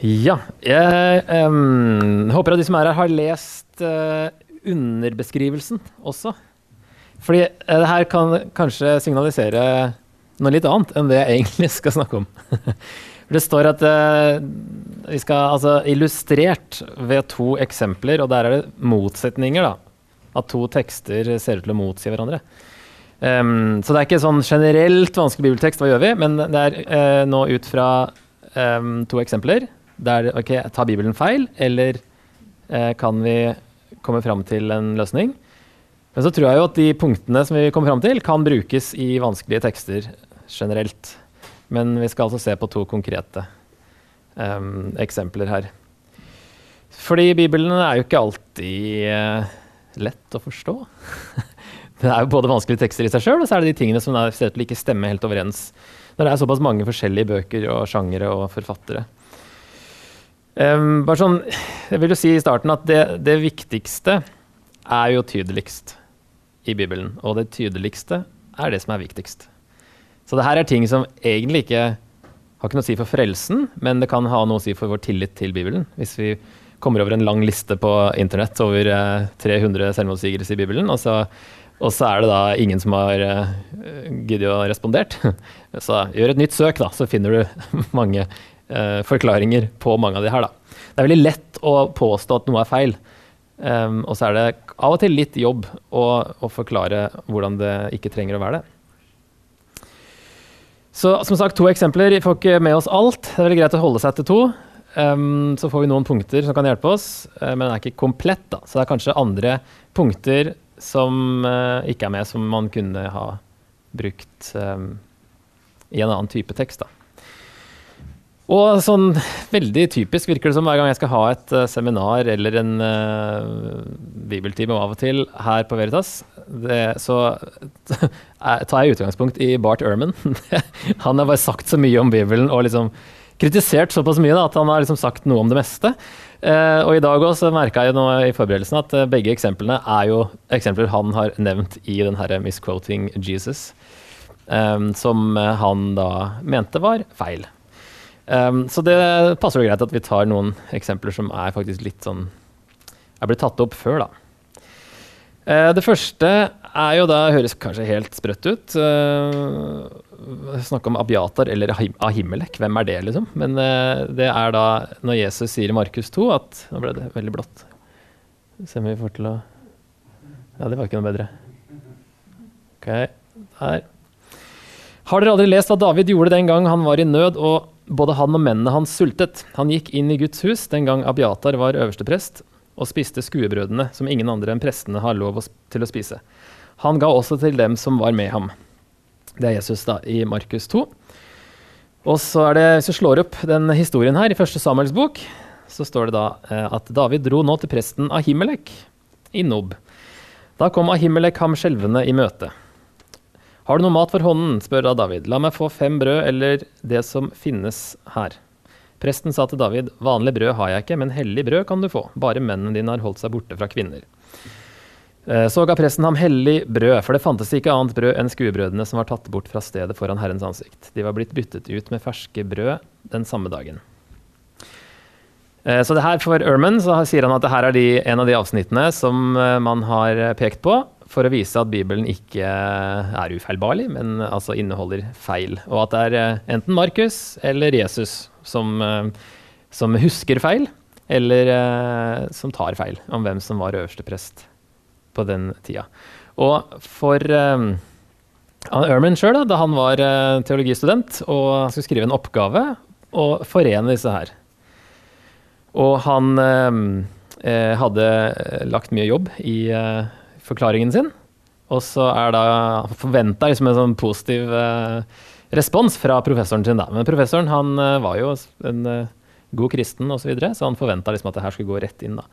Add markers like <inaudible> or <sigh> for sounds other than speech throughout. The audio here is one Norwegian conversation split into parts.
Ja. Jeg um, håper at de som er her, har lest uh, underbeskrivelsen også. Fordi uh, det her kan kanskje signalisere noe litt annet enn det jeg egentlig <laughs> skal snakke om. <laughs> det står at uh, vi skal altså illustrert ved to eksempler, og der er det motsetninger, da. At to tekster ser ut til å motsi hverandre. Um, så det er ikke sånn generelt vanskelig bibeltekst, hva gjør vi? Men det er nå ut fra um, to eksempler der ok, tar Bibelen feil, eller eh, kan vi komme fram til en løsning? Men så tror jeg jo at de punktene som vi kommer fram til, kan brukes i vanskelige tekster generelt. Men vi skal altså se på to konkrete um, eksempler her. Fordi Bibelen er jo ikke alltid uh, lett å forstå. <laughs> det er jo både vanskelige tekster i seg sjøl, og så er det de tingene som ser ut til ikke stemme helt overens. Når det er såpass mange forskjellige bøker og sjangere og forfattere. Um, bare sånn, jeg vil jo si i starten at det, det, viktigste er jo tydeligst i Bibelen. Og det tydeligste er det som er viktigst. Så det her er ting som egentlig ikke har ikke noe å si for frelsen, men det kan ha noe å si for vår tillit til Bibelen. Hvis vi kommer over en lang liste på internett over uh, 300 selvmordsigelser i Bibelen, og så, og så, er det da ingen som har uh, giddet å respondert. <laughs> så gjør et nytt søk, da, så finner du <laughs> mange uh, forklaringer på mange av de her. Da. Det er veldig lett å påstå at noe er feil. Um, og så er det av og til litt jobb å, å, forklare hvordan det ikke trenger å være det. Så som sagt, to eksempler. Vi får ikke med oss alt. Det er veldig greit å holde seg til to. Um, så får vi noen punkter som kan hjelpe oss, uh, men den er ikke komplett. da. Så det er kanskje andre punkter som uh, ikke er med, som man kunne ha brukt um, i en annen type tekst. da. Og sånn veldig typisk virker det som hver gang jeg skal ha et uh, seminar eller en uh, bibeltime av og til her på Veritas, det, så <laughs> tar jeg utgangspunkt i Bart Ehrman. <laughs> han har bare sagt så mye om Bibelen og liksom kritisert såpass mye da, at han har liksom sagt noe om det meste. Uh, og i dag også merka jeg nå i forberedelsen at begge eksemplene er jo eksempler han har nevnt i den herre misquoting Jesus, um, som han da mente var feil. Um, så det passer jo greit at vi tar noen eksempler som er faktisk litt sånn er blitt tatt opp før, da. Uh, det første er jo da Høres kanskje helt sprøtt ut. Uh, Snakke om Abiatar eller Ahimelek. Hvem er det, liksom? Men uh, det er da når Jesus sier i Markus 2 at Nå ble det veldig blått. Se om vi får til å Ja, det var ikke noe bedre. Ok, der. Har dere aldri lest hva David gjorde den gang han var i nød og både han og mennene hans sultet. Han gikk inn i Guds hus den gang Abiatar var øversteprest, og spiste skuebrødene som ingen andre enn prestene har lov til å spise. Han ga også til dem som var med ham. Det er Jesus da, i Markus 2. Og så er det, Hvis du slår opp den historien her i første Samuels bok, så står det da eh, at David dro nå til presten Ahimelek i Nob. Da kom Ahimelek ham skjelvende i møte. Har du noe mat for hånden, spør da David. La meg få fem brød eller det som finnes her. Presten sa til David, vanlig brød har jeg ikke, men hellig brød kan du få. Bare mennene dine har holdt seg borte fra kvinner. Eh, så ga presten ham hellig brød, for det fantes ikke annet brød enn skuebrødene som var tatt bort fra stedet foran Herrens ansikt. De var blitt byttet ut med ferske brød den samme dagen. Eh, så det her For Erman så sier han at det her er de, en av de avsnittene som eh, man har pekt på for å vise at Bibelen ikke er ufeilbarlig, men altså inneholder feil. Og at det er eh, enten Markus eller Jesus som, eh, som husker feil, eller eh, som tar feil om hvem som var øverste prest på den tida. Og for um, Erman sjøl, da han var teologistudent og skulle skrive en oppgave og forene disse her. Og han um, hadde lagt mye jobb i eh, forklaringen sin. Og så er da forventa liksom en sånn positiv eh, respons fra professoren sin. da. Men professoren han eh, var jo en eh, god kristen osv., så, så han forventa liksom at det her skulle gå rett inn. da.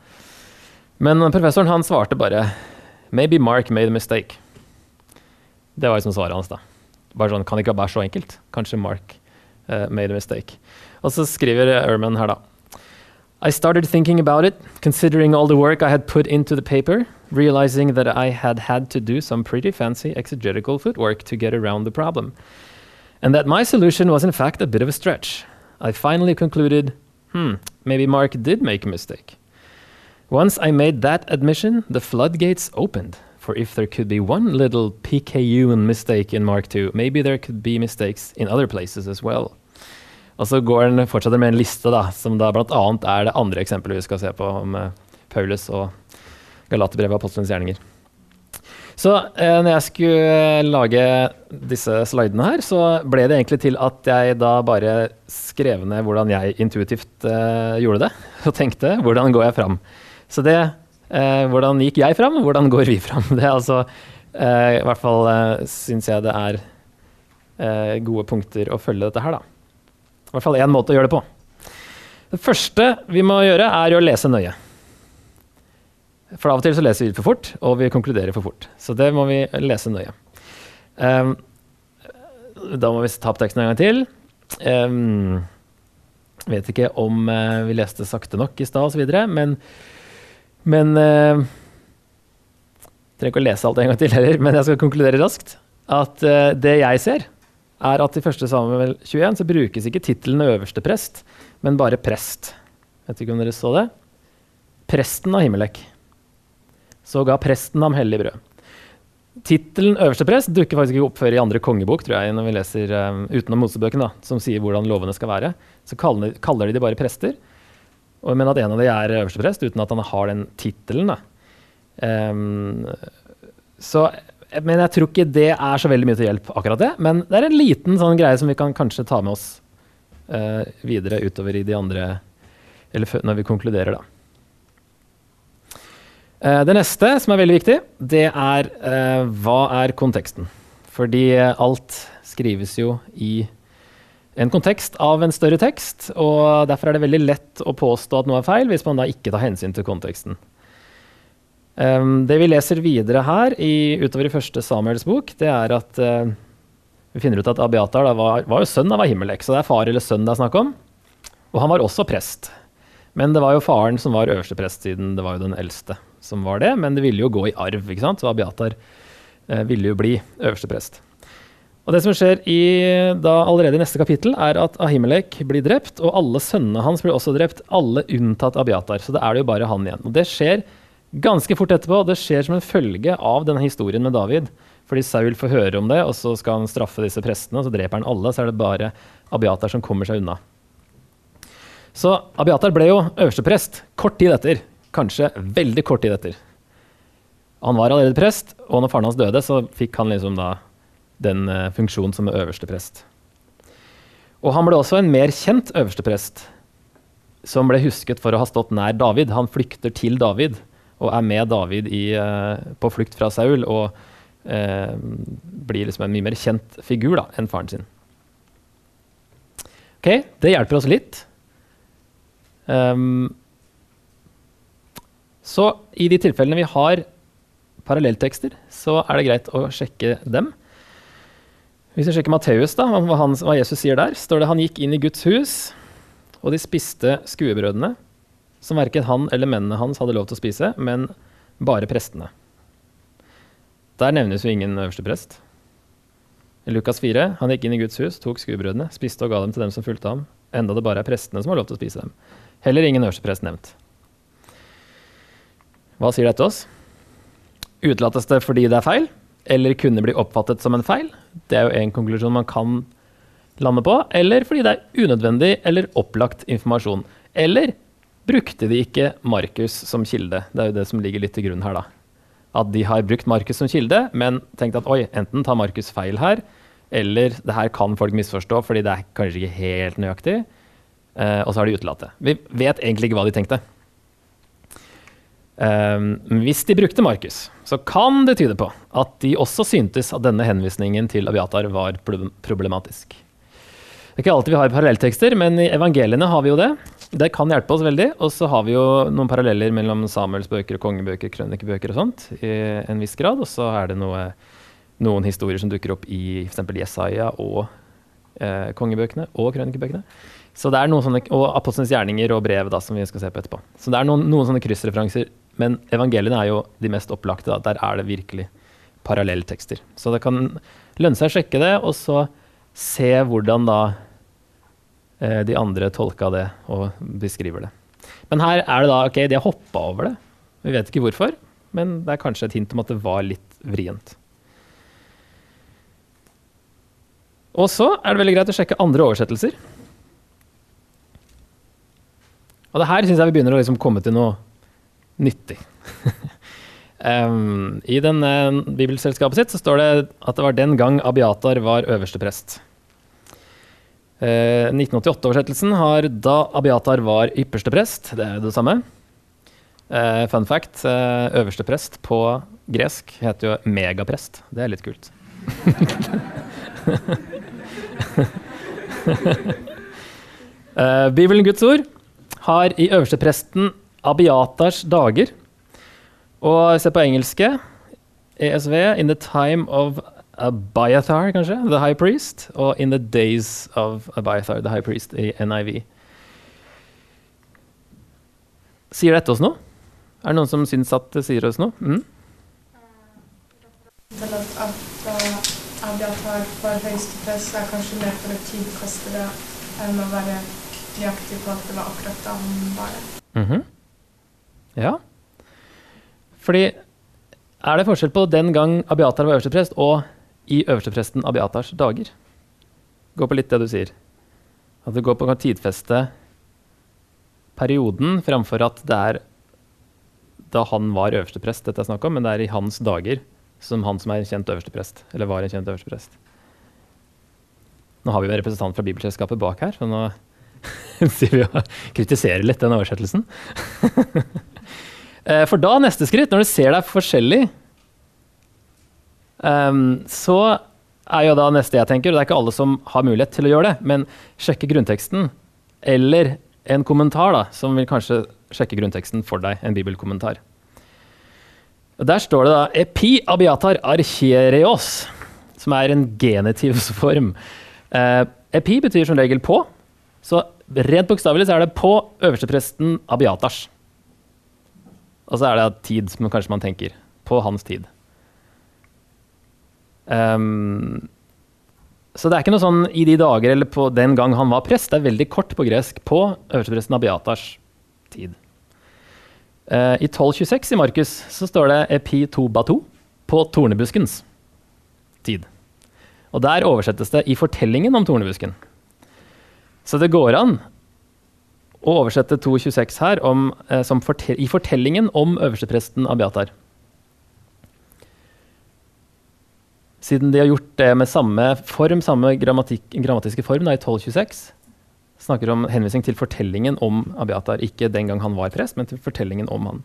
Men professoren han svarte bare Maybe Mark made a mistake. Det var liksom svaret hans, da. Bare sånn, Kan det ikke være så enkelt? Kanskje Mark uh, made a mistake. Og så skriver Erman her, da. I started thinking about it, considering all the work I had put into the paper, realizing that I had had to do some pretty fancy exegetical footwork to get around the problem, and that my solution was in fact a bit of a stretch. I finally concluded hmm, maybe Mark did make a mistake. Once I made that admission, the floodgates opened. For if there could be one little PKU mistake in Mark II, maybe there could be mistakes in other places as well. Og så går den fortsetter med en liste, da, som da bl.a. er det andre eksempelet vi skal se på om uh, Paulus og Galaterbrevet og apostelens gjerninger. Så eh, når jeg skulle lage disse slidene her, så ble det egentlig til at jeg da bare skrev ned hvordan jeg intuitivt eh, gjorde det. <laughs> Og tenkte hvordan går jeg fram. Så det eh, Hvordan gikk jeg fram, og hvordan går vi fram? <laughs> Det er altså eh, I hvert fall eh, syns jeg det er eh, gode punkter å følge dette her, da. I hvert fall én måte å gjøre det på. Det første vi må gjøre, er å lese nøye. For av og til så leser vi for fort, og vi konkluderer for fort. Så det må vi lese nøye. Um, da må vi ta opp teksten en gang til. Um, vet ikke om uh, vi leste sakte nok i stad osv., men, men uh, Trenger ikke å lese alt en gang til heller, men jeg skal konkludere raskt. At uh, det jeg ser, er at i 1. Samuel 21 så brukes ikke tittelen øverste prest, men bare prest. Vet ikke om dere så det? Presten av Himmelek så ga presten ham hellig brød. Tittelen øverste prest dukker faktisk ikke opp før i andre kongebok, tror jeg, når vi leser um, utenom Mosebøken, da, som sier hvordan lovene skal være. Så kaller, kaller de de bare prester, og, men at en av de er øverste prest, uten at han har den tittelen. Um, så men jeg tror ikke det er så veldig mye til hjelp, akkurat det. Men det er en liten sånn greie som vi kan kanskje ta med oss uh, videre utover i de andre Eller når vi konkluderer, da. Uh, det neste som er veldig viktig, det er uh, hva er konteksten? Fordi alt skrives jo i en kontekst av en større tekst, og derfor er det veldig lett å påstå at noe er feil, hvis man da ikke tar hensyn til konteksten. Um, det vi leser videre her i, utover i første Samuels bok, det er at uh, vi finner ut at Abiatar var, var, jo sønn av Ahimelek, så det er far eller sønn det er snakk om. Og han var også prest. Men det var jo faren som var øverste prest, siden det var jo den eldste som var det, men det ville jo gå i arv. ikke sant? Så Abiatar uh, ville jo bli øverste prest. Og Det som skjer i, da allerede i neste kapittel, er at Ahimelek blir drept, og alle sønnene hans blir også drept, alle unntatt Abiatar. Så det er det jo bare han igjen. Og Det skjer ganske fort etterpå, det skjer som en følge av denne historien med David. Fordi Saul får høre om det, og så skal han straffe disse prestene, og så dreper han alle. Så er det bare Abiatar som kommer seg unna. Så Abiatar ble jo øversteprest kort tid etter. Kanskje veldig kort tid etter. Han var allerede prest, og når faren hans døde, så fikk han liksom da den uh, funksjonen som øverste prest. Og han ble også en mer kjent øverste prest, som ble husket for å ha stått nær David. Han flykter til David og er med David i, uh, på flukt fra Saul og eh, blir liksom en mye mer kjent figur da, enn faren sin. Ok, Det hjelper oss litt. Um, så i de tilfellene vi har parallelltekster, så er det greit å sjekke dem. Hvis vi sjekker Matteus, da, hva, han, hva, Jesus sier der, står det han gikk inn i Guds hus, og de spiste skuebrødene, som verken han eller mennene hans hadde lov til å spise, men bare prestene. Der nevnes jo ingen øverste prest. Lukas 4, han gikk inn i Guds hus, tok skuebrødene, spiste og ga dem til dem som fulgte ham, enda det bare er prestene som har lov til å spise dem. Heller ingen øverste prest nevnt. Hva sier dette oss? Utelates det fordi det er feil, eller kunne bli oppfattet som en feil? Det er jo en konklusjon man kan lande på. Eller fordi det er unødvendig eller opplagt informasjon. Eller brukte de ikke Markus som kilde? Det er jo det som ligger litt til grunn her, da. At de har brukt Markus som kilde, men tenkt at oi, enten tar Markus feil her, eller det her kan folk misforstå fordi det er kanskje ikke helt nøyaktig. Eh, og så har de utelatt det. Vi vet egentlig ikke hva de tenkte. Um, hvis de brukte Markus, så kan det tyde på at de også syntes at denne henvisningen til Abiatar var problematisk. Det er ikke alltid vi har parallelltekster, men i evangeliene har vi jo det. Det kan hjelpe oss veldig. Og så har vi jo noen paralleller mellom Samuelsbøker og kongebøker, krønikebøker og sånt i en viss grad. Og så er det noe, noen historier som dukker opp i f.eks. Jesaja og eh, kongebøkene og krønikebøkene. Så det er noen sånne, Og apostlenes gjerninger og brev, da, som vi skal se på etterpå. Så det er noen, noen sånne kryssreferanser. Men evangeliene er jo de mest opplagte. Da. Der er det virkelig parallelltekster. Så det kan lønne seg å sjekke det, og så se hvordan da de andre tolka det og beskriver det. Men her er det da ok, de har hoppa over det. Vi vet ikke hvorfor, men det er kanskje et hint om at det var litt vrient. Og så er det veldig greit å sjekke andre oversettelser. Og det her syns jeg vi begynner å liksom komme til noe nyttig. <laughs> um, I den, uh, bibelselskapet sitt så står det at det var den gang Abiatar var øversteprest. Uh, 1988-oversettelsen har da Abiatar var ypperste prest. Det er det samme. Eh, fun fact, eh, øverste prest på gresk heter jo megaprest. Det er litt kult. <laughs> eh, Bibelen Guds ord har i øverstepresten Abiatars dager. Og se på engelske. ESV, in the time of Abiathar, kanskje, the high priest. Og in the days of Abiathar, the high priest, i NIV. Sier dette oss noe? Er det noen som syns at det sier oss noe? Mm? Til at, at Abiatar var høyeste er kanskje mer for å tidkaste det enn å være nøyaktig på at det var akkurat da han var det. Mm -hmm. Ja. Fordi er det forskjell på den gang Abiatar var øversteprest, og i øverstepresten Abiatars dager? Gå på litt det du sier. At det går på å tidfeste perioden fremfor at det er da han var øversteprest, dette er snakk om, men det er i hans dager som han som er kjent øversteprest, eller var en kjent øversteprest. Nå har vi jo en representant fra Bibelselskapet bak her, så nå <laughs> sier vi å kritisere litt den oversettelsen. <laughs> Eh, for da, neste skritt, når du ser deg forskjellig, um, så er jo da neste jeg tenker, og det er ikke alle som har mulighet til å gjøre det, men sjekke grunnteksten, eller en kommentar da, som vil kanskje sjekke grunnteksten for deg, en bibelkommentar. Og Der står det da 'epi abiatar archereos', som er en genitivsform. Eh, epi betyr som regel på, så rent bokstavelig så er det på øverstepresten abiatars. Og så er det tid, som kanskje man tenker. På hans tid. Um, så det er ikke noe sånn i de dager eller på den gang han var prest. Det er veldig kort på gresk på øverstepresten Abiatars tid. Uh, I 1226 i Markus så står det epi to bato på tornebuskens tid. Og der oversettes det i fortellingen om tornebusken. Så det går an å oversette 226 her om, eh, fortel i fortellingen om øverstepresten Abiatar. Siden de har gjort det med samme form, samme grammatiske form da, i 1226, snakker om henvisning til fortellingen om Abiatar. Ikke den gang han var prest, men til fortellingen om han.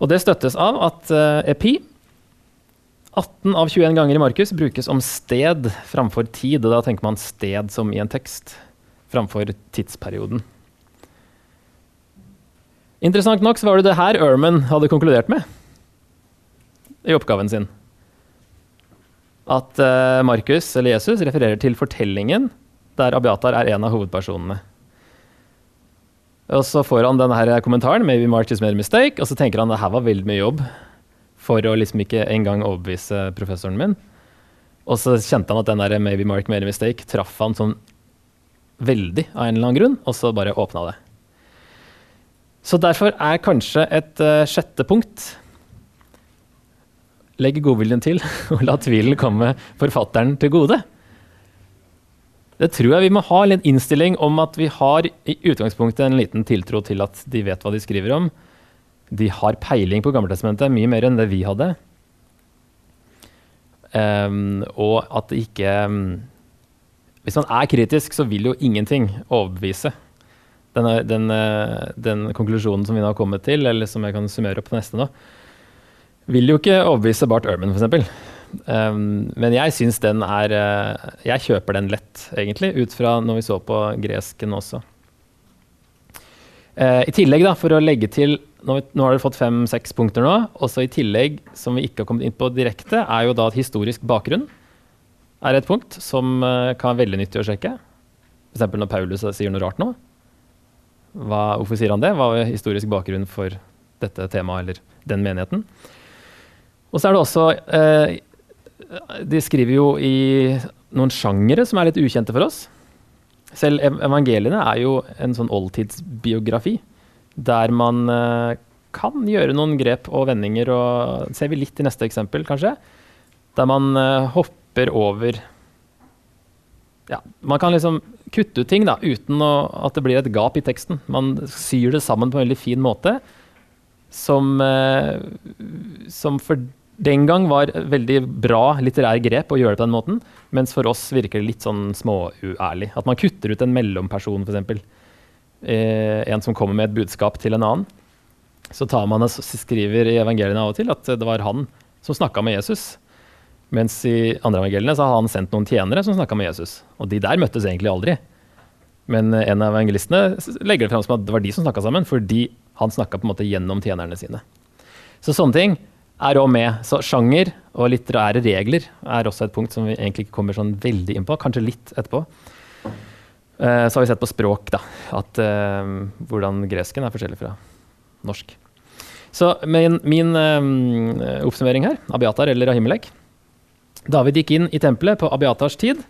Og det støttes av at uh, epi 18 av 21 ganger i Markus brukes om sted framfor tid. og Da tenker man sted som i en tekst framfor tidsperioden. Interessant nok så var det det her Erman hadde konkludert med i oppgaven sin. At uh, Markus, eller Jesus, refererer til fortellingen der Abiatar er en av hovedpersonene. Og Så får han denne kommentaren, 'Maybe Mark just made a mistake', og så tenker han det her var veldig mye jobb for å liksom ikke engang overbevise professoren min. Og så kjente han at den der 'Maybe Mark made a mistake' traff han sånn veldig av en eller annen grunn, og så bare åpna det. Så derfor er kanskje et uh, sjette punkt Legg godviljen til, <laughs> og la tvilen komme forfatteren til gode. Det tror jeg vi må ha en innstilling om at vi har i utgangspunktet en liten tiltro til at de vet hva de skriver om. De har peiling på Gammeltestamentet mye mer enn det vi hadde. Um, og at det ikke um, Hvis man er kritisk, så vil jo ingenting overbevise den, den, eh, den, konklusjonen som vi nå har kommet til, eller som jeg kan summere opp på neste nå, vil jo ikke overbevise Bart Ehrman, f.eks. Um, men jeg syns den er uh, Jeg kjøper den lett, egentlig, ut fra når vi så på gresken også. Uh, I tillegg, da, for å legge til Nå, nå har dere fått fem-seks punkter nå. Også i tillegg, som vi ikke har kommet inn på direkte, er jo da at historisk bakgrunn er et punkt som uh, kan være veldig nyttig å sjekke. F.eks. når Paulus sier noe rart nå. Hva, hvorfor sier han det? Hva er historisk bakgrunn for dette temaet eller den menigheten? Og så er det også eh, De skriver jo i noen sjangere som er litt ukjente for oss. Selv evangeliene er jo en sånn oldtidsbiografi der man eh, kan gjøre noen grep og vendinger, og ser vi litt i neste eksempel, kanskje, der man eh, hopper over ja, Man kan liksom kutte ut ting da, uten å, at det blir et gap i teksten. Man syr det sammen på en veldig fin måte, som, eh, som for den gang var veldig bra litterær grep å gjøre det på den måten, mens for oss virker det litt sånn småuærlig. At man kutter ut en mellomperson, f.eks eh, en som kommer med et budskap til en annen, så tar man og skriver i evangeliene av og til at det var han som snakka med Jesus. Mens i andre evangeliene så har han sendt noen tjenere som snakka med Jesus. Og de der møttes egentlig aldri. Men en av evangelistene legger det fram som at det var de som snakka sammen, fordi han snakka på en måte gjennom tjenerne sine. Så sånne ting er òg med. Så sjanger og litterære regler er også et punkt som vi egentlig ikke kommer sånn veldig inn på. Kanskje litt etterpå. Eh, så har vi sett på språk, da. At, uh, hvordan gresken er forskjellig fra norsk. Så min, min uh, oppsummering her, Abiatar eller Ahimelek David gikk inn i tempelet på Abiatars tid,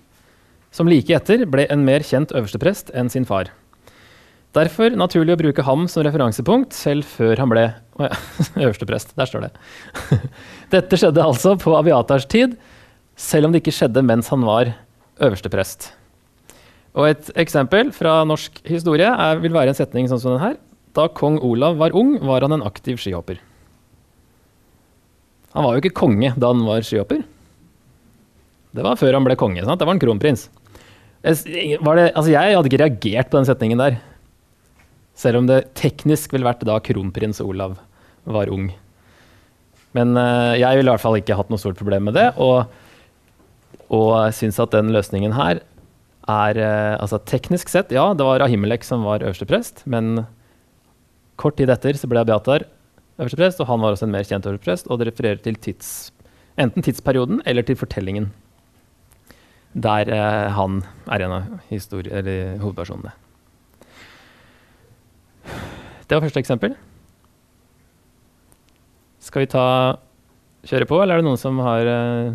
som like etter ble en mer kjent øversteprest enn sin far. Derfor naturlig å bruke ham som referansepunkt, selv før han ble oh ja, <laughs> øversteprest. Der står det. <laughs> Dette skjedde altså på Aviatars tid, selv om det ikke skjedde mens han var øversteprest. Og et eksempel fra norsk historie er, vil være en setning sånn som den her. Da kong Olav var ung, var han en aktiv skihopper. Han var jo ikke konge da han var skihopper. Det var før han ble konge. Sant? Det var en kronprins. Det, altså jeg hadde ikke reagert på den setningen der. Selv om det teknisk ville vært da kronprins Olav var ung. Men uh, jeg ville i hvert fall ikke hatt noe stort problem med det. Og, og syns at den løsningen her er eh, altså Teknisk sett, ja, det var Ahimelek som var øverste prest, men kort tid etter så ble Abiatar øverste prest, og han var også en mer kjent øverste prest, og det refererer til tids, enten tidsperioden eller til fortellingen der eh, han er en av hovedpersonene. Det var første eksempel. Skal vi ta kjøre på, eller er det noen som har uh,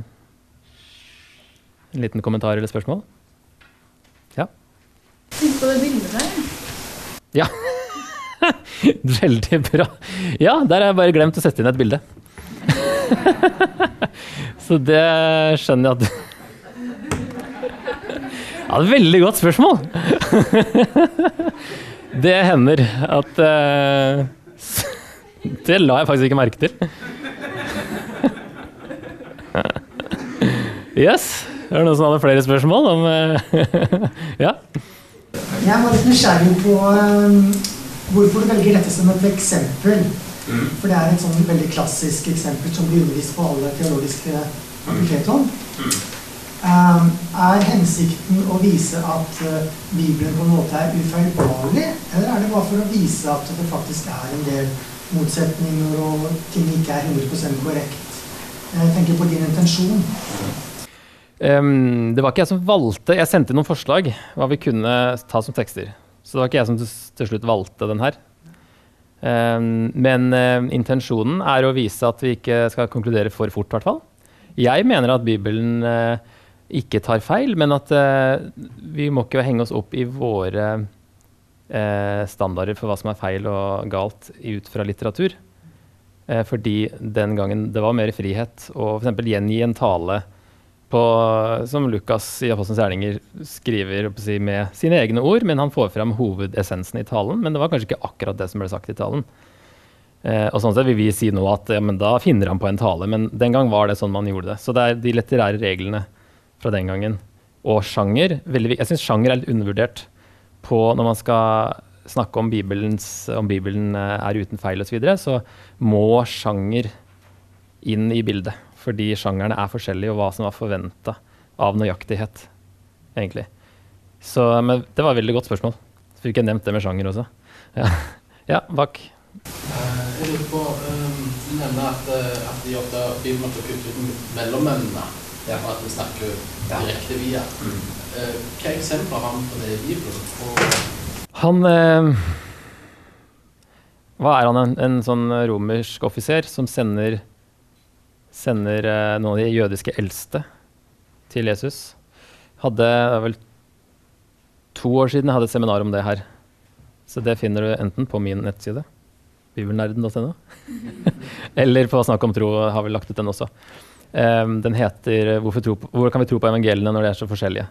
en liten kommentar eller spørsmål? Ja? Tenk på det bildet der. Ja. <laughs> Veldig bra. Ja, der har jeg bare glemt å sette inn et bilde. <laughs> Så det skjønner jeg at <laughs> Ja, det er et veldig godt spørsmål. Det hender at uh, Det la jeg faktisk ikke merke til. Yes. Er det noen som hadde flere spørsmål om uh, <laughs> Ja? Jeg var litt nysgjerrig på um, hvorfor du velger dette som et eksempel. Mm. For det er et sånn veldig klassisk eksempel som blir undervist på alle teologiske fakulteter om. Mm. Um, er hensikten å vise at uh, Bibelen på en måte er ufeilbarlig, eller er det bare for å vise at det faktisk er en del motsetninger og ting ikke er 100 korrekt? Jeg tenker på din intensjon. Um, det var ikke jeg som valgte Jeg sendte noen forslag hva vi kunne ta som tekster. Så det var ikke jeg som til slutt valgte den her. Um, men uh, intensjonen er å vise at vi ikke skal konkludere for fort, i hvert fall. Jeg mener at Bibelen uh, ikke tar feil, men at uh, vi må ikke henge oss opp i våre standarder for hva som er feil og galt ut fra litteratur. fordi den gangen det var mer frihet å f.eks. gjengi en tale på, som Lukas i Apostelens gjerninger skriver si, med sine egne ord, men han får fram hovedessensen i talen. Men det var kanskje ikke akkurat det som ble sagt i talen. Eh, og sånn sett vil vi si nå at ja, da finner han på en tale, men den gang var det sånn man gjorde det. Så det er de litterære reglene fra den gangen. Og sjanger. Jeg syns sjanger er litt undervurdert på når man skal snakke om, om Bibelen eh, er uten feil osv., så, videre, så må sjanger inn i bildet fordi sjangerne er forskjellige, og hva som var forventa av nøyaktighet, egentlig. Så men det var et veldig godt spørsmål. Så fikk jeg nevnt det med sjanger også. Ja, <laughs> ja bak. Eh, jeg lurer på, um, Du nevner at, eh, at de ofte Bibelen ofte kutter ut mellommennene. Ja. bare at vi snakker direkte via. Hva er eksempler har vi på det i Bibelen? Han eh, Hva er han? En, en sånn romersk offiser som sender, sender eh, noen av de jødiske eldste til Jesus? Hadde det er vel to år siden jeg hadde et seminar om det her. Så det finner du enten på min nettside, bibelnerden.no, <laughs> eller på Snakk om tro, har vi lagt ut den også. Eh, den heter Hvorfor tro 'Hvor kan vi tro på evangeliene når de er så forskjellige?'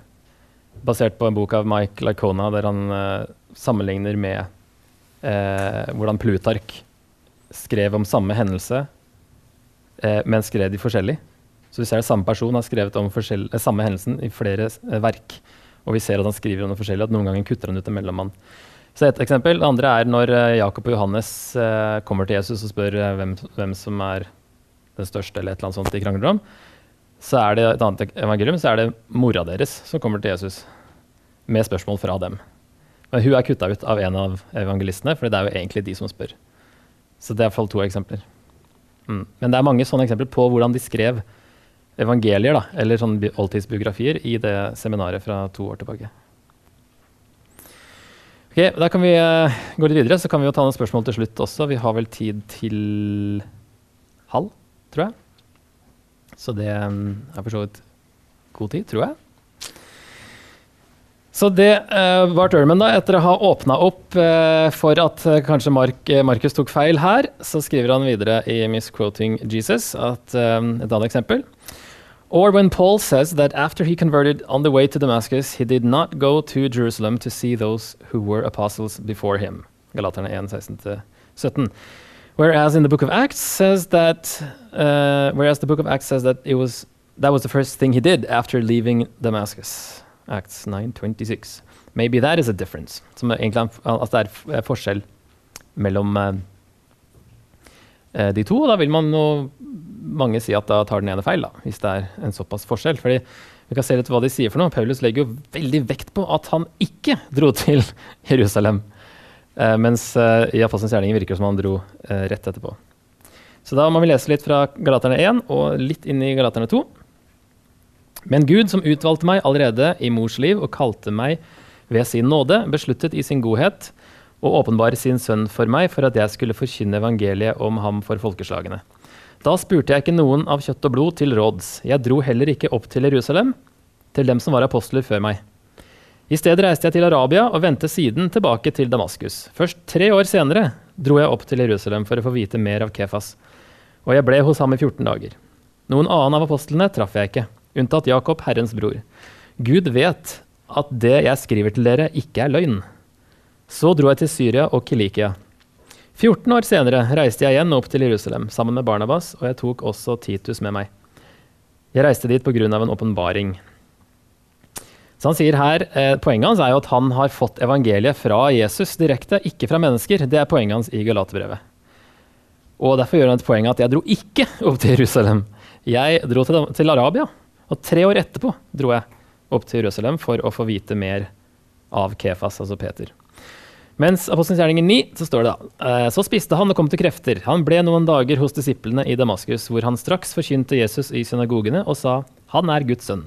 basert på en bok av Mike Lacona der han uh, sammenligner med uh, hvordan Plutark skrev om samme hendelse, uh, men skrev de forskjellig. Så vi ser at samme person har skrevet om eh, samme hendelsen i flere eh, verk. Og vi ser at han skriver om det forskjellig, at noen ganger kutter han ut en mellommann. Så et eksempel. Det andre er når eh, Jakob og Johannes eh, kommer til Jesus og spør eh, hvem, hvem som er den største, eller et eller annet sånt de krangler om. Så er det et annet evangelium, så er det mora deres som kommer til Jesus med spørsmål fra dem. Men hun er kutta ut av en av evangelistene, for det er jo egentlig de som spør. Så det er iallfall to eksempler. Mm. Men det er mange sånne eksempler på hvordan de skrev evangelier, da, eller sånne oldtidsbiografier, i det seminaret fra to år tilbake. Ok, Da kan vi eh, gå litt videre, så kan vi jo ta noen spørsmål til slutt også. Vi har vel tid til halv, tror jeg. Så det mm, er for så vidt god tid, tror jeg. Så det uh, var Durman, da, etter å ha åpna opp uh, for at uh, kanskje Mark, Markus tok feil her, så skriver han videre i Misquoting Jesus at um, et annet eksempel. Or when Paul says that after he converted on the way to Damascus, he did not go to Jerusalem to see those who were apostles before him. Galaterne 1, 16-17. Whereas in the book of Acts says that, uh, whereas the book of Acts says that it was that was the first thing he did after leaving Damascus. Acts 9.26. Maybe that is a difference. Som egentlig at det er eh, forskjell mellom eh, eh, de to. Og da vil man mange si at da tar den ene feil, da, hvis det er en såpass forskjell. Fordi vi kan se litt hva de sier for noe. Paulus legger jo veldig vekt på at han ikke dro til Jerusalem. Eh, mens eh, i Apostelens gjerninger virker det som han dro eh, rett etterpå. Så da må vi lese litt fra Galaterne 1 og litt inn i Galaterne 2. Men Gud, som utvalgte meg allerede i mors liv og kalte meg ved sin nåde, besluttet i sin godhet å åpenbare sin sønn for meg for at jeg skulle forkynne evangeliet om ham for folkeslagene. Da spurte jeg ikke noen av kjøtt og blod til råds. Jeg dro heller ikke opp til Jerusalem, til dem som var apostler før meg. I stedet reiste jeg til Arabia og vendte siden tilbake til Damaskus. Først tre år senere dro jeg opp til Jerusalem for å få vite mer av Kefas, og jeg ble hos ham i 14 dager. Noen annen av apostlene traff jeg ikke, unntatt Jakob, Herrens bror. Gud vet at det jeg skriver til dere, ikke er løgn. Så dro jeg til Syria og Kilikia. 14 år senere reiste jeg igjen opp til Jerusalem sammen med Barnabas, og jeg tok også Titus med meg. Jeg reiste dit pga. en åpenbaring. Så han sier her, eh, Poenget hans er jo at han har fått evangeliet fra Jesus direkte, ikke fra mennesker. Det er poenget hans i Galaterbrevet. Og Derfor gjør han et poeng at jeg dro ikke opp til Jerusalem. Jeg dro til, til Arabia, og tre år etterpå dro jeg opp til Jerusalem for å få vite mer av Kefas, altså Peter. Mens Apostelens gjerninger 9, så står det da eh, Så spiste han og kom til krefter. Han ble noen dager hos disiplene i Damaskus, hvor han straks forkynte Jesus i synagogene og sa han er Guds sønn.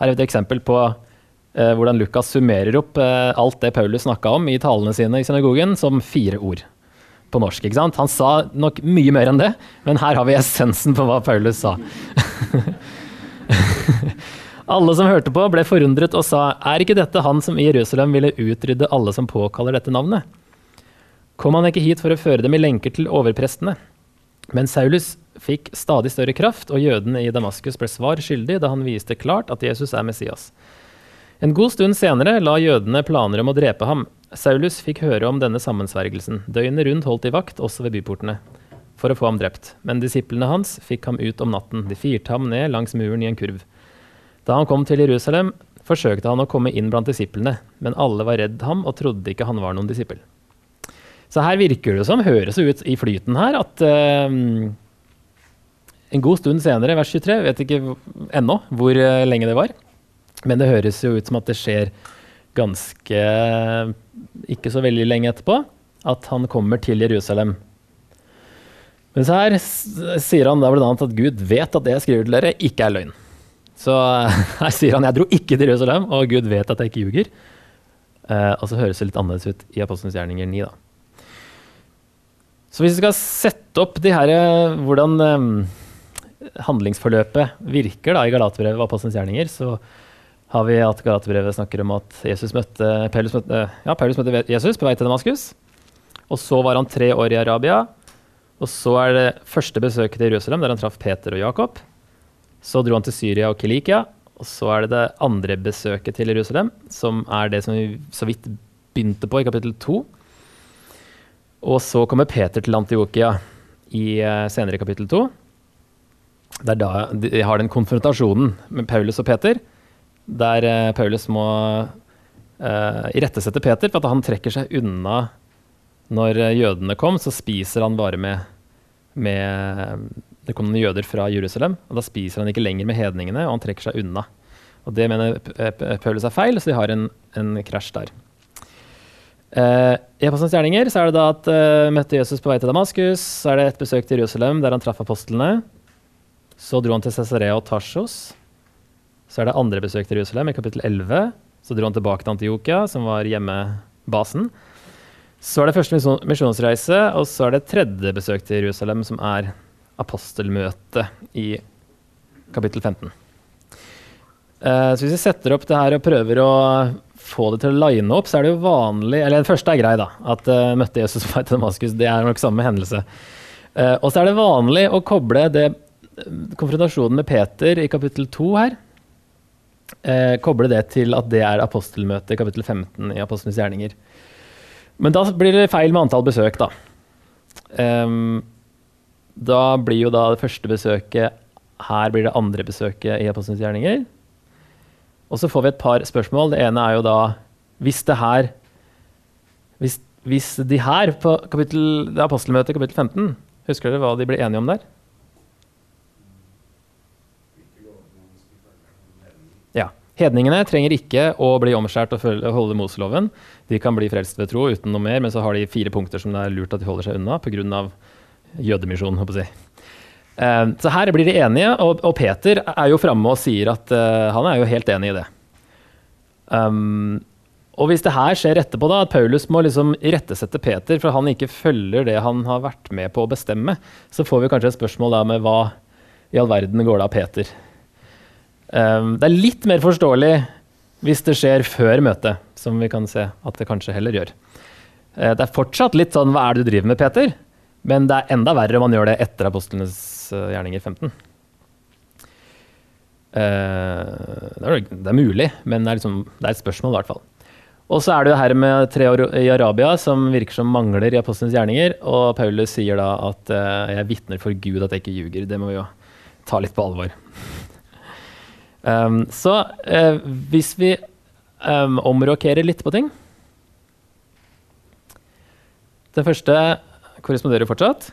Her er et eksempel på eh, hvordan Lukas summerer opp eh, alt det Paulus snakka om i talene sine i synagogen, som fire ord på norsk. ikke sant? Han sa nok mye mer enn det, men her har vi essensen på hva Paulus sa. <laughs> Alle som hørte på, ble forundret og sa, er ikke dette han som i Jerusalem ville utrydde alle som påkaller dette navnet? Kom han ikke hit for å føre dem i lenker til overprestene? Men Saulus fikk stadig større kraft, og jødene i Damaskus ble svar skyldig da han viste klart at Jesus er Messias. En god stund senere la jødene planer om å drepe ham. Saulus fikk høre om denne sammensvergelsen. Døgnet rundt holdt de vakt, også ved byportene, for å få ham drept. Men disiplene hans fikk ham ut om natten. De firte ham ned langs muren i en kurv. Da han kom til Jerusalem, forsøkte han å komme inn blant disiplene, men alle var redd ham og trodde ikke han var noen disippel. Så her virker det som, høres det ut i flyten her, at eh, en god stund senere, vers 23, vet ikke ennå hvor uh, lenge det var, men det høres jo ut som at det skjer ganske ikke så veldig lenge etterpå at han kommer til Jerusalem. Men så her sier han da bl.a. at Gud vet at det jeg skriver til dere, ikke er løgn. Så <laughs> her sier han jeg dro ikke til Jerusalem, og Gud vet at jeg ikke ljuger. Uh, og så høres det litt annerledes ut i Apostelens gjerninger 9, da. Så hvis vi skal sette opp de her, eh, hvordan eh, handlingsforløpet virker da, i Galatebrevet og Apostelens gjerninger, så har vi at Galatebrevet snakker om at møtte, Paulus, møtte, ja, Paulus møtte Jesus på vei til Damaskus. Og så var han tre år i Arabia. Og så er det første besøket til Jerusalem, der han traff Peter og Jakob. Så dro han til Syria og Kilikia. Og så er det det andre besøket til Jerusalem, som er det som vi så vidt begynte på i kapittel to. Og så kommer Peter til Antiokia i eh, senere kapittel to. Det er da de har den konfrontasjonen med Paulus og Peter der uh, Paulus må uh, irettesette Peter for at han trekker seg unna når jødene kom, så spiser han bare med, med Det kom noen jøder fra Jerusalem, og da spiser han ikke lenger med hedningene, og han trekker seg unna. Og Det mener Paulus er feil, så de har en krasj der. Uh, I Apostelens gjerninger så er det da at uh, møtte Jesus på vei til Damaskus. Så er det et besøk til Jerusalem der han traff apostlene. Så dro han til Cesarea og Tarsos. Så er det andre besøk til Jerusalem, i kapittel 11. Så dro han tilbake til Antiokia, som var hjemmebasen. Så er det første misjonsreise, og så er det tredje besøk til Jerusalem, som er apostelmøte i kapittel 15. Uh, så hvis vi setter opp det her og prøver å få det til å line opp, så er det jo vanlig Eller den første er grei, da. At uh, møtte Jesus på vei til Damaskus. Det er nok samme hendelse. Uh, og så er det vanlig å koble det konfrontasjonen med Peter i kapittel 2 her uh, koble det til at det er apostelmøtet, kapittel 15 i Apostlenes gjerninger. Men da blir det feil med antall besøk, da. Um, da blir jo da det første besøket Her blir det andre besøket i Apostlenes gjerninger. Og så får vi et par spørsmål. Det ene er jo da Hvis det her Hvis, hvis de her på kapittel, det apostelmøtet kapittel 15 Husker dere hva de ble enige om der? Ja. Hedningene trenger ikke å bli omskjært og holde Moseloven. De kan bli frelst ved tro uten noe mer, men så har de fire punkter som det er lurt at de holder seg unna pga. jødemisjonen. håper jeg. Uh, så her blir de enige, og, Peter er jo framme og sier at uh, han er jo helt enig i det. Um, og hvis det her skjer etterpå, da, at Paulus må liksom irettesette Peter for han ikke følger det han har vært med på å bestemme, så får vi kanskje et spørsmål da med hva i all verden går det av Peter? Um, det er litt mer forståelig hvis det skjer før møtet, som vi kan se at det kanskje heller gjør. Uh, det er fortsatt litt sånn 'hva er det du driver med, Peter?' Men det er enda verre om man gjør det etter apostlenes gjerninger 15. Uh, det, er, det, er, mulig, men det er, liksom, det er et spørsmål, i hvert fall. Og så er det jo her med tre år i Arabia som virker som mangler i apostlenes gjerninger. Og Paulus sier da at uh, 'jeg vitner for Gud at jeg ikke ljuger'. Det må vi jo ta litt på alvor. <laughs> Um, så uh, hvis vi um, omrokerer litt på ting Det første korresponderer fortsatt.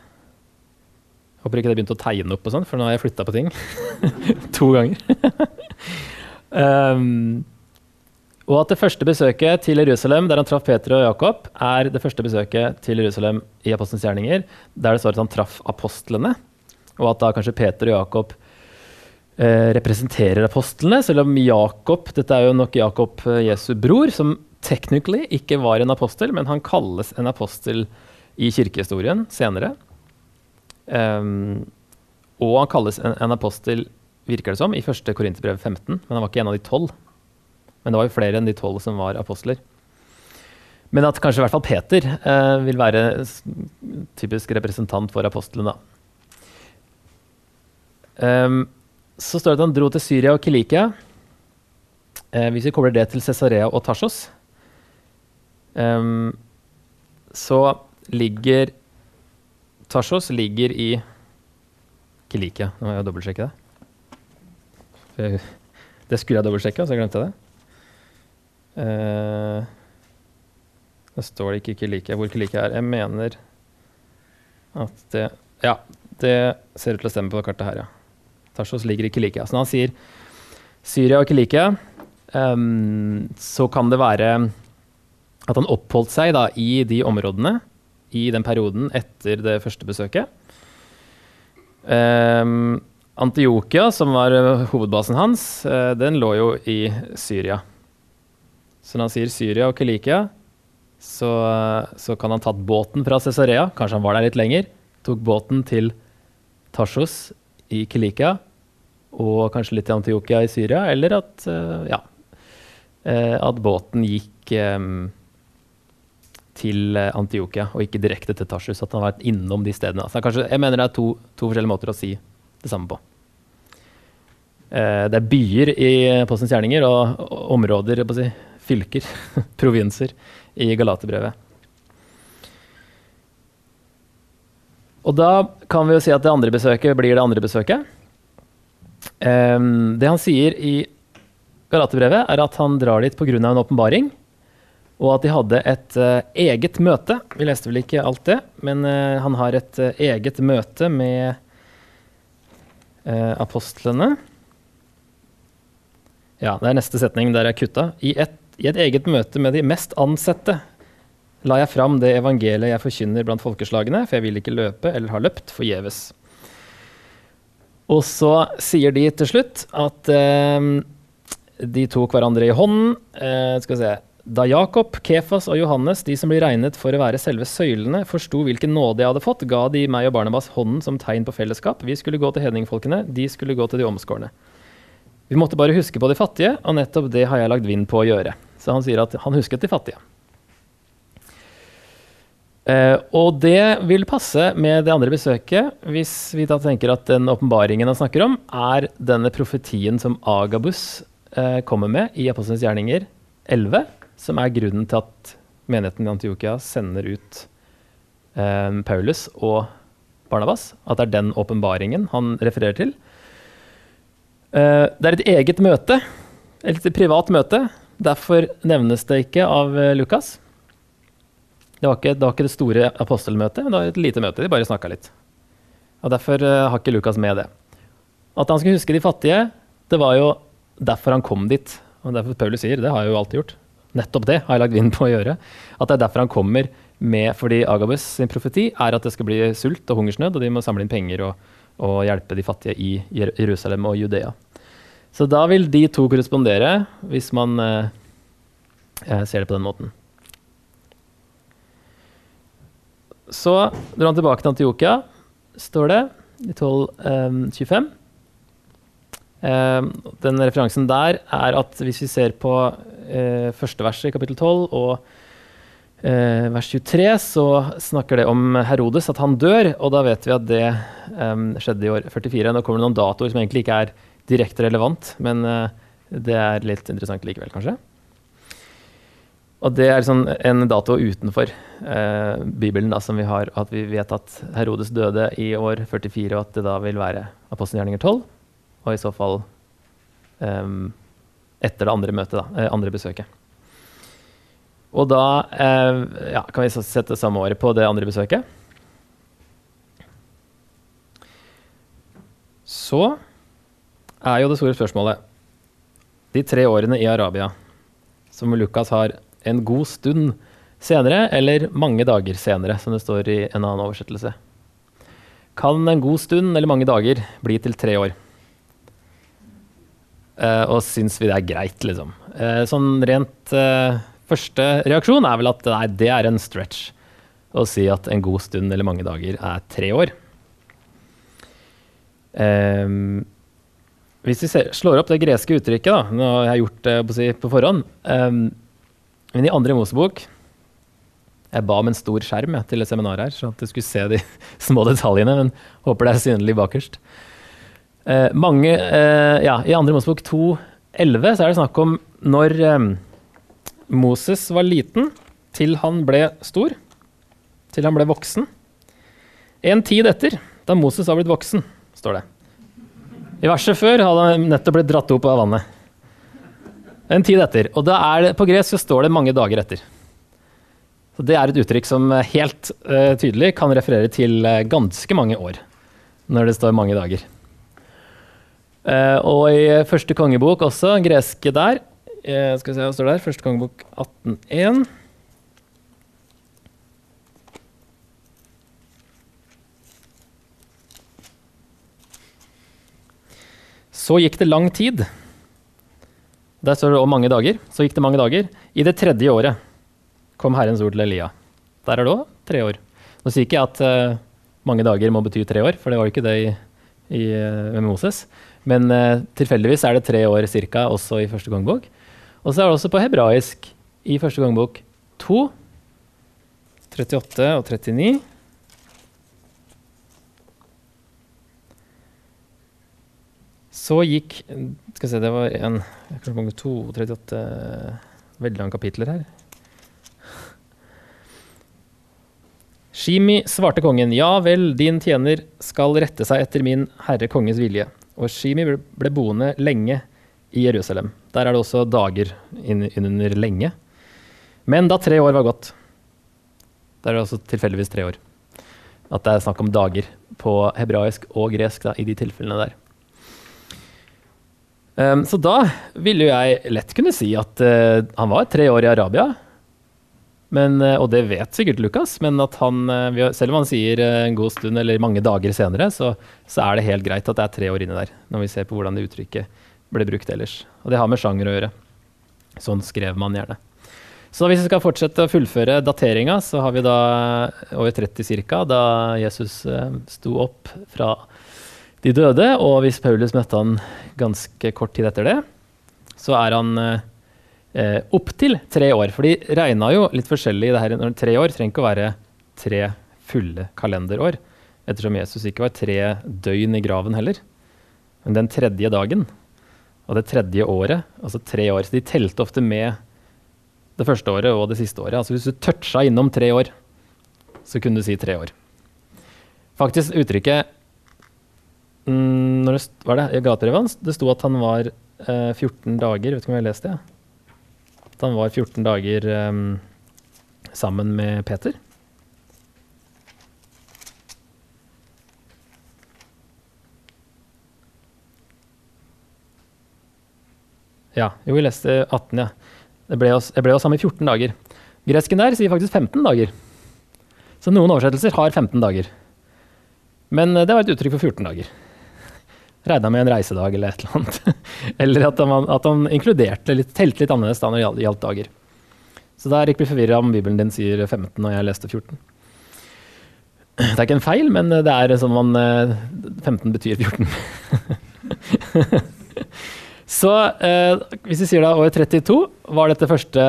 Håper ikke det begynte å tegne opp, og sånn, for nå har jeg flytta på ting <laughs> to ganger. um, <laughs> og at det første besøket til Jerusalem, der han traff Peter og Jakob, er det første besøket til Jerusalem i Apostelens gjerninger, der det står at han traff apostlene, og at da kanskje Peter og Jakob Eh, representerer apostlene, selv om Jakob Dette er jo nok Jakob, eh, Jesu bror, som technically ikke var en apostel, men han kalles en apostel i kirkehistorien senere. Um, og han kalles en, en, apostel, virker det som, i første Korinterbrev 15, men han var ikke en av de tolv. Men det var jo flere enn de tolv som var apostler. Men at kanskje i hvert fall Peter eh, vil være typisk representant for apostelen, da. Um, så står det at han dro til Syria og Kilikia. Eh, hvis vi kobler det til Cesarea og Tarsos, um, så ligger Tarsos ligger i Kilikia. Nå må jeg dobbeltsjekke det. Det skulle jeg dobbeltsjekke, så jeg glemte det. Uh, det står ikke Kilikia, hvor Kilikia er. Jeg mener at det Ja, det ser ut til å stemme på kartet her, ja. Tarsos ligger i Kilikia. Så når han sier Syria og Kilikia, um, så kan det være at han oppholdt seg da, i de områdene i den perioden etter det første besøket. Um, Antiokia, som var eh, hovedbasen hans, eh, den lå jo i Syria. Så når han sier Syria og Kilikia, så, eh, så kan han tatt båten fra Cesarea, kanskje han var der litt lenger, tok båten til Tarsos i Kilikia, og kanskje litt til Antiokia i Syria, eller at, ja, at båten gikk eh, til eh, Antiokia og ikke direkte til Tarsus. At han har vært innom de stedene. Altså, kanskje, jeg mener det er to, to forskjellige måter å si det samme på. Eh, det er byer i Postens gjerninger og, og områder, si, fylker, <laughs> provinser, i Galaterbrevet. Og da kan vi jo si at det andre besøket blir det andre besøket. Ehm, det han sier i Galaterbrevet, er at han drar dit pga. en åpenbaring, og at de hadde et eh, eget møte. Vi leste vel ikke alt det, men eh, han har et eh, eget møte med apostlene. Ja, det er neste setning der jeg kutta. I et, I et eget møte med de mest ansette la jeg fram det evangeliet jeg forkynner blant folkeslagene, for jeg vil ikke løpe eller ha løpt forgjeves. Og så sier de til slutt at eh, de tok hverandre i hånden. Eh, skal vi se. Da Jakob, Kefas og Johannes, de som blir regnet for å være selve søylene, forsto hvilken nåde jeg hadde fått, ga de meg og Barnabas hånden som tegn på fellesskap. Vi skulle gå til hedningfolkene, de skulle gå til de omskårne. Vi måtte bare huske på de fattige, og nettopp det har jeg lagt vind på å gjøre. Så han sier at han husket de fattige. Uh, og det vil passe med det andre besøket, hvis vi da tenker at den åpenbaringen han snakker om, er denne profetien som Agabus uh, kommer med i Apostelens gjerninger 11, som er grunnen til at menigheten i Antiokia sender ut eh, Paulus og Barnabas. At det er den åpenbaringen han refererer til. Eh, det er et eget møte, et privat møte. Derfor nevnes det ikke av eh, Lukas. Det var, ikke, det var ikke det store apostelmøtet, men det var et lite møte. De bare snakka litt. Og Derfor eh, har ikke Lukas med det. At han skulle huske de fattige, det var jo derfor han kom dit. Og derfor Paulus sier, det har jeg jo alltid gjort. Nettopp det har jeg lagt vind på å gjøre. At det er derfor han kommer med, fordi Agabus sin profeti er at det skal bli sult og hungersnød, og de må samle inn penger og, og hjelpe de fattige i Jerusalem og Judea. Så da vil de to korrespondere, hvis man eh, eh, ser det på den måten. Så drar han tilbake til Antiokia, står det, i 1225. Eh, den referansen der er at hvis vi ser på eh, første verset i kapittel 12 og eh, vers 23, så snakker det om Herodes, at han dør, og da vet vi at det eh, skjedde i år 44. Nå kommer det noen datoer som egentlig ikke er direkte relevant, men eh, det er litt interessant likevel, kanskje. Og det er sånn en dato utenfor eh, Bibelen da, som vi har, at vi vet at Herodes døde i år 44, og at det da vil være apostelgjerninger 12, og i så fall em, etter det andre møtet, da, eh, andre besøket. Og da eh, ja, kan vi sette samme året på det andre besøket. Så er jo det store spørsmålet De tre årene i Arabia, som Lukas har en god stund senere, eller mange dager senere, som det står i en annen oversettelse. Kan en god stund eller mange dager bli til tre år? Eh, og syns vi det er greit, liksom. Eh, sånn rent eh, Første reaksjon er vel at nei, det er en stretch å si at en god stund eller mange dager er tre år. Um, hvis vi ser, slår opp det greske uttrykket, da, nå har jeg gjort det på, si, på forhånd um, Men i andre Mosebok Jeg ba om en stor skjerm jeg, til et seminar her, så at du skulle se de <laughs> små detaljene, men håper det er synlig bakerst. Eh, mange, eh, ja, I andre Mosebok 2,11 så er det snakk om når eh, Moses var liten, til han ble stor, til han ble voksen. En tid etter, da Moses var blitt voksen, står det. I verset før hadde han nettopp blitt dratt opp av vannet. En tid etter. Og da er det, på gresk så står det mange dager etter. Så Det er et uttrykk som helt uh, tydelig kan referere til uh, ganske mange år, når det står mange dager. Eh, og i første kongebok også, greske der, Eh, skal vi se hva står der. Første kongebok 18.1. Så gikk det lang tid. Der står det òg mange dager. Så gikk det mange dager. I det tredje året kom Herrens ord til Elia. Der er det òg tre år. Nå sier ikke jeg at uh, mange dager må bety tre år, for det var jo ikke det i, i, eh, med Moses. Men uh, tilfeldigvis er det tre år ca. også i første kongebok. Og så er det også på hebraisk i første kongebok 2, 38 og 39. Så gikk Skal vi se, det var en kongebok 2, 38 Veldig lange kapitler her. Shimi svarte kongen, ja vel, din tjener skal rette seg etter min herre konges vilje. Og Shimi ble boende lenge i Jerusalem. Der er det også dager innunder lenge. Men da tre år var gått Det er også tilfeldigvis tre år. At det er snakk om dager på hebraisk og gresk da, i de tilfellene der. Um, så da ville jo jeg lett kunne si at uh, han var tre år i Arabia. Men, uh, og det vet sikkert Lukas, men at han, uh, selv om han sier en god stund eller mange dager senere, så, så, er det helt greit at det er tre år inni der, når vi ser på hvordan det uttrykket ble brukt ellers. Og det har med sjanger å gjøre. Sånn skrev man gjerne. Så hvis vi skal fortsette å fullføre dateringa, så har vi da over 30 ca. da Jesus sto opp fra de døde. Og hvis Paulus møtte han ganske kort tid etter det, så er han eh, opptil tre år. For de regna jo litt forskjellig i det her. Tre år trenger ikke å være tre fulle kalenderår. Ettersom Jesus ikke var tre døgn i graven heller. Men den tredje dagen og det tredje året, altså tre år. Så de telte ofte med det første året og det siste året. Altså hvis du toucha innom tre år, så kunne du si tre år. Faktisk uttrykket mm, når det, var det, I gatebrevet det sto at han var eh, 14 dager Vet ikke om jeg har lest det? Han var 14 dager um, sammen med Peter. Ja, jo, vi leste 18, ja. Det ble oss, jeg ble oss sammen i 14 dager. Gresken der sier faktisk 15 dager. Så noen oversettelser har 15 dager. Men eh, det var et uttrykk for 14 dager. Regna med en reisedag eller et eller annet. <laughs> eller at han, at han inkluderte litt, telte litt annerledes da når det gjaldt dager. Så der gikk ikke forvirra om Bibelen din sier 15 og jeg leste 14. Det er ikke en feil, men det er som om 15 eh, betyr 14. <laughs> Så eh, hvis vi sier da år 32 var dette første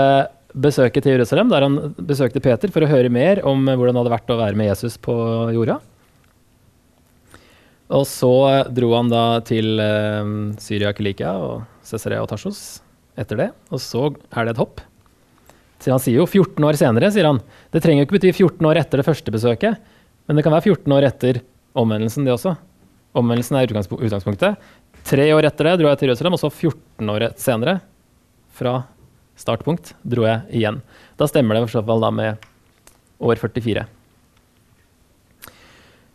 besøket til Jerusalem, der han besøkte Peter for å høre mer om hvordan det hadde vært å være med Jesus på jorda. Og så dro han da til eh, Syria, Kilikia og Cesarea og Tarsos etter det. Og så er det et hopp. Så han sier jo 14 år senere, sier han. Det trenger jo ikke bety 14 år etter det første besøket, men det kan være 14 år etter omvendelsen, det også. Omvendelsen er utgangspunktet. Tre år etter det dro jeg til Jerusalem, og så 14 år senere, fra startpunkt, dro jeg igjen. Da stemmer det i hvert fall da med år 44.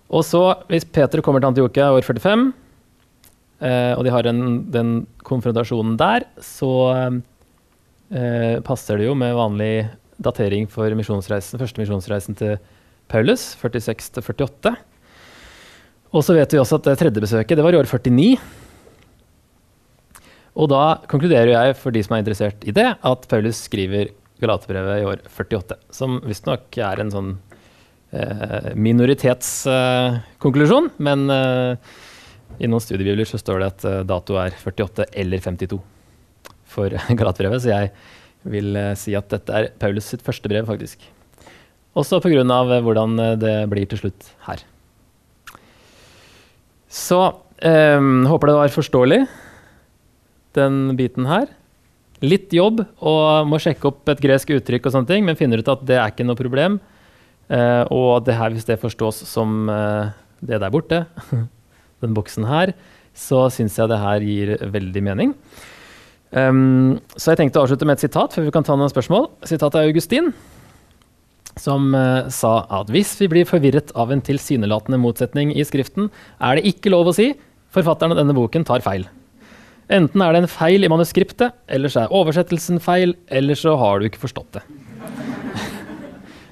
Og så, hvis Peter kommer til Antiokia år 45, eh, og de har en, den konfrontasjonen der, så eh, passer det jo med vanlig datering for misjonsreisen, første misjonsreisen til Paulus, 46 til 48. Og så vet vi også at det tredje besøket det var i år 49. Og da konkluderer jeg, for de som er interessert i det, at Paulus skriver Galaterbrevet i år 48. Som visstnok er en sånn minoritetskonklusjon, eh, men eh, i noen studiebibler så står det at eh, dato er 48 eller 52 for <laughs> Galatbrevet, så jeg vil eh, si at dette er Paulus sitt første brev, faktisk. Også pga. Eh, hvordan det blir til slutt her. Så håper det var forståelig den biten her. Litt jobb og må sjekke opp et gresk uttrykk, og sånne ting, men finner ut at det er ikke noe problem. Uh, og det her, hvis det forstås som uh, det der borte, <laughs> den boksen her, så syns jeg det her gir veldig mening. Um, så jeg tenkte å avslutte med et sitat før vi kan ta noen spørsmål. Sitatet er Augustin, som uh, sa at hvis vi blir forvirret av en tilsynelatende motsetning i Skriften, er det ikke lov å si forfatteren av denne boken tar feil. Enten er det en feil i manuskriptet, eller så er oversettelsen feil, eller så har du ikke forstått det.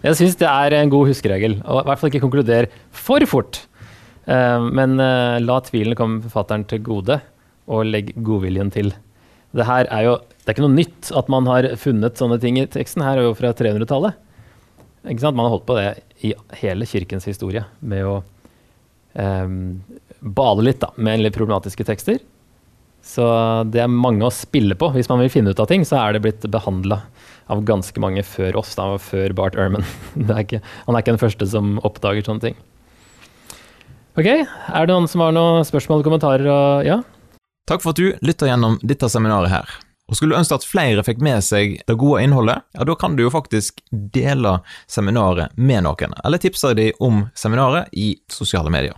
Jeg syns det er en god huskeregel, og i hvert fall ikke konkludere for fort. Eh, men eh, la tvilen komme forfatteren til gode, og legg godviljen til. Det her er jo det er ikke noe nytt at man har funnet sånne ting i teksten. Her er jo fra 300-tallet. Man har holdt på det i hele kirkens historie med å um, bale litt da, med litt problematiske tekster. Så det er mange å spille på. Hvis man vil finne ut av ting, så er det blitt behandla av ganske mange før oss, da, før Bart Ehrman. <laughs> Er ikke, han er ikke den første som oppdager sånne ting. Ok, Er det noen som har noen spørsmål kommentarer? Og, ja? Takk for at du lytter gjennom dette seminaret her. Og Skulle du ønske at flere fikk med seg det gode innholdet, ja, da kan du jo faktisk dele seminaret med noen, eller tipse dem om seminaret i sosiale medier.